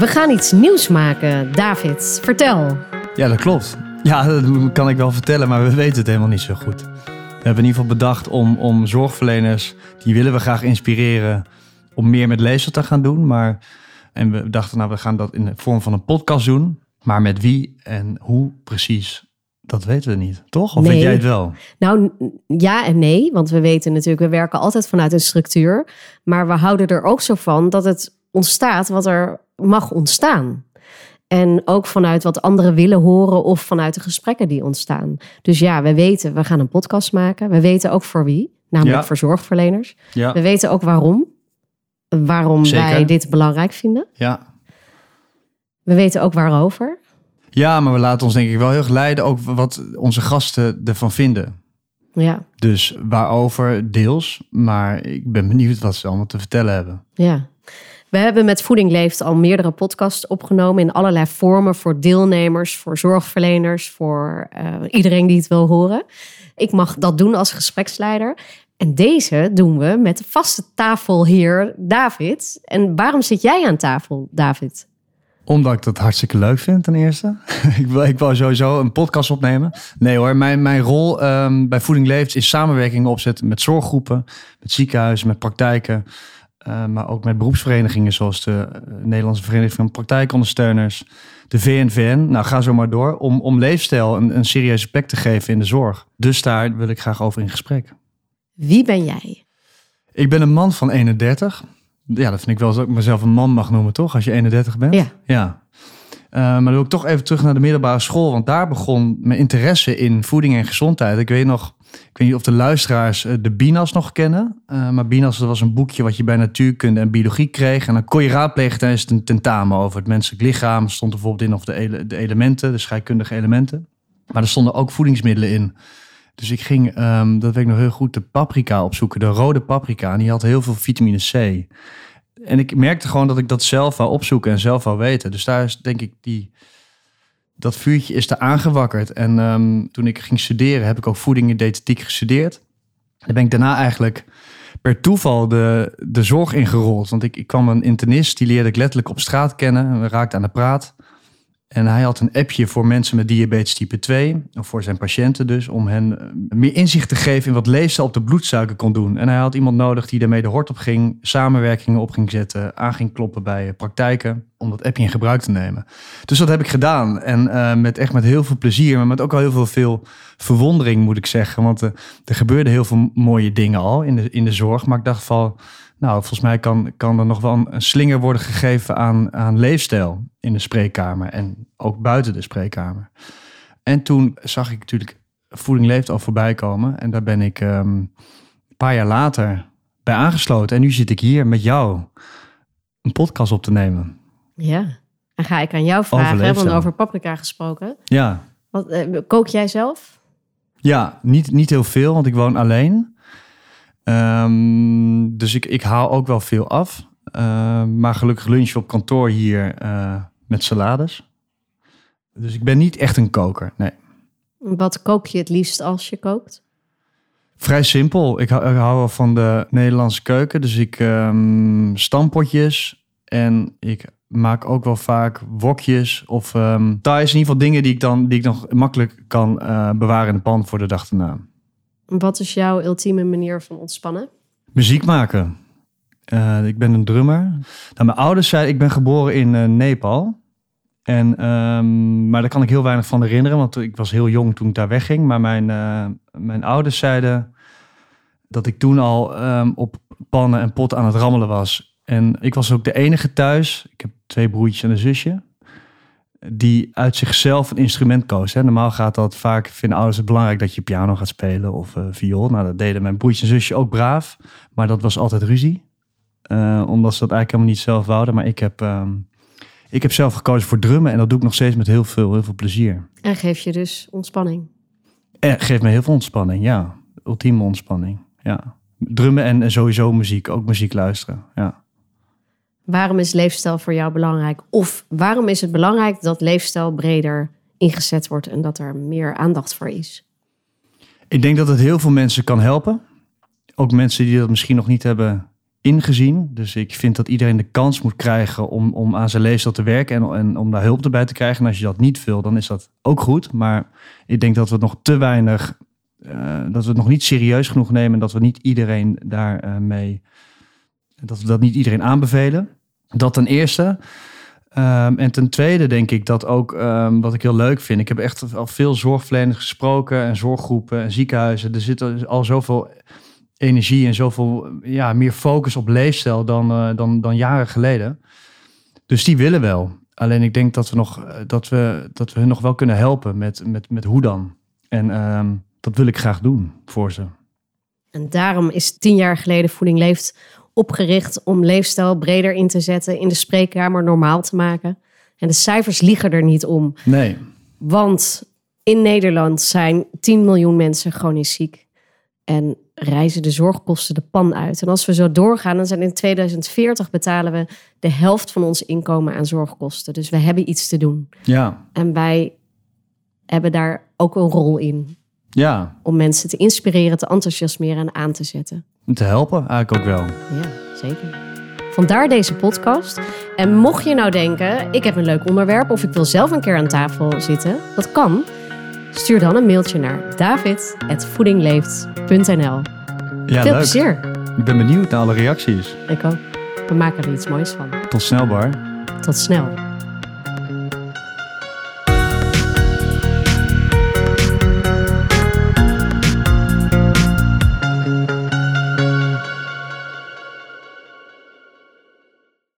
We gaan iets nieuws maken. David, vertel. Ja, dat klopt. Ja, dat kan ik wel vertellen, maar we weten het helemaal niet zo goed. We hebben in ieder geval bedacht om, om zorgverleners, die willen we graag inspireren om meer met lezen te gaan doen. Maar, en we dachten, nou, we gaan dat in de vorm van een podcast doen. Maar met wie en hoe precies, dat weten we niet. Toch? Of Nee. weet jij het wel? Nou, ja en nee, want we weten natuurlijk, we werken altijd vanuit een structuur. Maar we houden er ook zo van dat het ontstaat wat er mag ontstaan. En ook vanuit wat anderen willen horen of vanuit de gesprekken die ontstaan. Dus ja, we weten, we gaan een podcast maken. We weten ook voor wie, namelijk Ja. voor zorgverleners. Ja. We weten ook waarom. Waarom Zeker. wij dit belangrijk vinden. Ja. We weten ook waarover. ja, maar we laten ons denk ik wel heel erg leiden ook wat onze gasten ervan vinden. Ja, Dus waarover deels, maar ik ben benieuwd wat ze allemaal te vertellen hebben. ja. We hebben met Voeding Leeft al meerdere podcasts opgenomen in allerlei vormen voor deelnemers, voor zorgverleners, voor eh, iedereen die het wil horen. Ik mag dat doen als gespreksleider. En deze doen we met de vaste tafelheer David. En waarom zit jij aan tafel, David? Omdat ik dat hartstikke leuk vind, ten eerste. ik, wil, ik sowieso een podcast opnemen. Nee hoor, mijn, mijn rol ehm, bij Voeding Leeft is samenwerking opzetten met zorggroepen, met ziekenhuizen, met praktijken. Eh, maar ook met beroepsverenigingen zoals de eh, Nederlandse Vereniging van Praktijkondersteuners, de VNVN. Nou, ga zo maar door. Om, om leefstijl een, een serieuze plek te geven in de zorg. Dus daar wil ik graag over in gesprek. Wie ben jij? Ik ben een man van 31. Ja, dat vind ik wel dat ik mezelf een man mag noemen, toch? Als je 31 bent. Ja. Ja. Eh, maar dan wil ik toch even terug naar de middelbare school. Want daar begon mijn interesse in voeding en gezondheid. Ik weet nog, ik weet niet of de luisteraars eh, de Binas nog kennen. Eh, maar Binas dat was een boekje wat je bij natuurkunde en biologie kreeg. En dan kon je raadplegen tijdens een tentamen over het menselijk lichaam. Er stond bijvoorbeeld in of de, de elementen, de scheikundige elementen. Maar er stonden ook voedingsmiddelen in. Dus ik ging, ehm, dat weet ik nog heel goed, de paprika opzoeken. De rode paprika. En die had heel veel vitamine C. En ik merkte gewoon dat ik dat zelf wou opzoeken en zelf wou weten. Dus daar is denk ik die... Dat vuurtje is er aangewakkerd. En ehm, toen ik ging studeren, heb ik ook voeding en diëtetiek gestudeerd. Dan ben ik daarna eigenlijk per toeval de, de zorg ingerold. Want ik, ik kwam een internist, die leerde ik letterlijk op straat kennen. En we raakten aan de praat. En hij had een appje voor mensen met diabetes type 2, of voor zijn patiënten dus, om hen eh, meer inzicht te geven in wat leefstijl op de bloedsuiker kon doen. En hij had iemand nodig die daarmee de hort op ging, samenwerkingen op ging zetten, aan ging kloppen bij eh, praktijken, om dat appje in gebruik te nemen. Dus dat heb ik gedaan. En eh, met echt met heel veel plezier, maar met ook wel heel veel, veel verwondering moet ik zeggen. Want eh, er gebeurden heel veel mooie dingen al in de, in de zorg. Maar ik dacht van, nou, volgens mij kan, kan er nog wel een, een slinger worden gegeven aan, aan leefstijl in de spreekkamer en ook buiten de spreekkamer. En toen zag ik natuurlijk Voeding Leeft al voorbij komen. En daar ben ik ehm, een paar jaar later bij aangesloten. En nu zit ik hier met jou een podcast op te nemen. Ja. En ga ik aan jou vragen, hè, want over paprika gesproken. Ja, Wat, eh, kook jij zelf? Ja, niet, niet heel veel, want ik woon alleen. Ehm, dus ik, ik haal ook wel veel af. Ehm, maar gelukkig lunch op kantoor hier eh, met salades. Dus ik ben niet echt een koker, nee. Wat kook je het liefst als je kookt? Vrij simpel. Ik hou, ik hou wel van de Nederlandse keuken. Dus ik ehm stampotjes en ik maak ook wel vaak wokjes of ehm thais. In ieder geval dingen die ik dan, die ik nog makkelijk kan eh, bewaren in de pan voor de dag erna. Wat is jouw ultieme manier van ontspannen? Muziek maken. Eh, ik ben een drummer. Nou, mijn ouders zeiden, ik ben geboren in eh, Nepal. En, ehm, maar daar kan ik heel weinig van herinneren, want ik was heel jong toen ik daar wegging. Maar mijn, mijn ouders zeiden dat ik toen al ehm, op pannen en potten aan het rammelen was. En ik was ook de enige thuis, ik heb twee broertjes en een zusje, die uit zichzelf een instrument koos. Hè. Normaal gaat dat vaak, vinden ouders het belangrijk dat je piano gaat spelen of eh, viool. Nou, dat deden mijn broertje en zusje ook braaf, maar dat was altijd ruzie. Eh, omdat ze dat eigenlijk helemaal niet zelf wouden. Maar ik heb, ehm, ik heb zelf gekozen voor drummen en dat doe ik nog steeds met heel veel, heel veel plezier. En geef je dus ontspanning. En geeft me heel veel ontspanning, ja. Ultieme ontspanning, ja. Drummen en en sowieso muziek, ook muziek luisteren, ja. Waarom is leefstijl voor jou belangrijk? Of waarom is het belangrijk dat leefstijl breder ingezet wordt en dat er meer aandacht voor is? Ik denk dat het heel veel mensen kan helpen. Ook mensen die dat misschien nog niet hebben ingezien. Dus ik vind dat iedereen de kans moet krijgen om, om aan zijn leefstijl te werken en, en om daar hulp erbij te krijgen. En als je dat niet wil, dan is dat ook goed. Maar ik denk dat we nog te weinig, uh, dat we het nog niet serieus genoeg nemen en dat we niet iedereen daarmee, mee, dat we dat niet iedereen aanbevelen. Dat ten eerste. Um, en ten tweede denk ik dat ook, um, wat ik heel leuk vind, ik heb echt al veel zorgverleners gesproken en zorggroepen en ziekenhuizen. Er zit al zoveel energie en zoveel ja, meer focus op leefstijl dan, uh, dan, dan jaren geleden. Dus die willen wel. Alleen ik denk dat we, nog, dat we, dat we hun nog wel kunnen helpen met, met, met hoe dan. En um, dat wil ik graag doen voor ze. En daarom is tien jaar geleden Voeding Leeft opgericht om leefstijl breder in te zetten, in de spreekkamer normaal te maken. En de cijfers liegen er niet om. Nee. Want in Nederland zijn 10 miljoen mensen chronisch ziek. En reizen de zorgkosten de pan uit. En als we zo doorgaan, dan zijn in 2040 betalen we de helft van ons inkomen aan zorgkosten. Dus we hebben iets te doen. Ja. En wij hebben daar ook een rol in. Ja. Om mensen te inspireren, te enthousiasmeren en aan te zetten. Te helpen eigenlijk ook wel. Ja, zeker. Vandaar deze podcast. En mocht je nou denken, ik heb een leuk onderwerp of ik wil zelf een keer aan tafel zitten, dat kan. Stuur dan een mailtje naar david.voedingleeft.nl Ja, Veel leuk. plezier. Ik ben benieuwd naar alle reacties. Ik ook. We maken er iets moois van. Tot snel, Bar. Tot snel.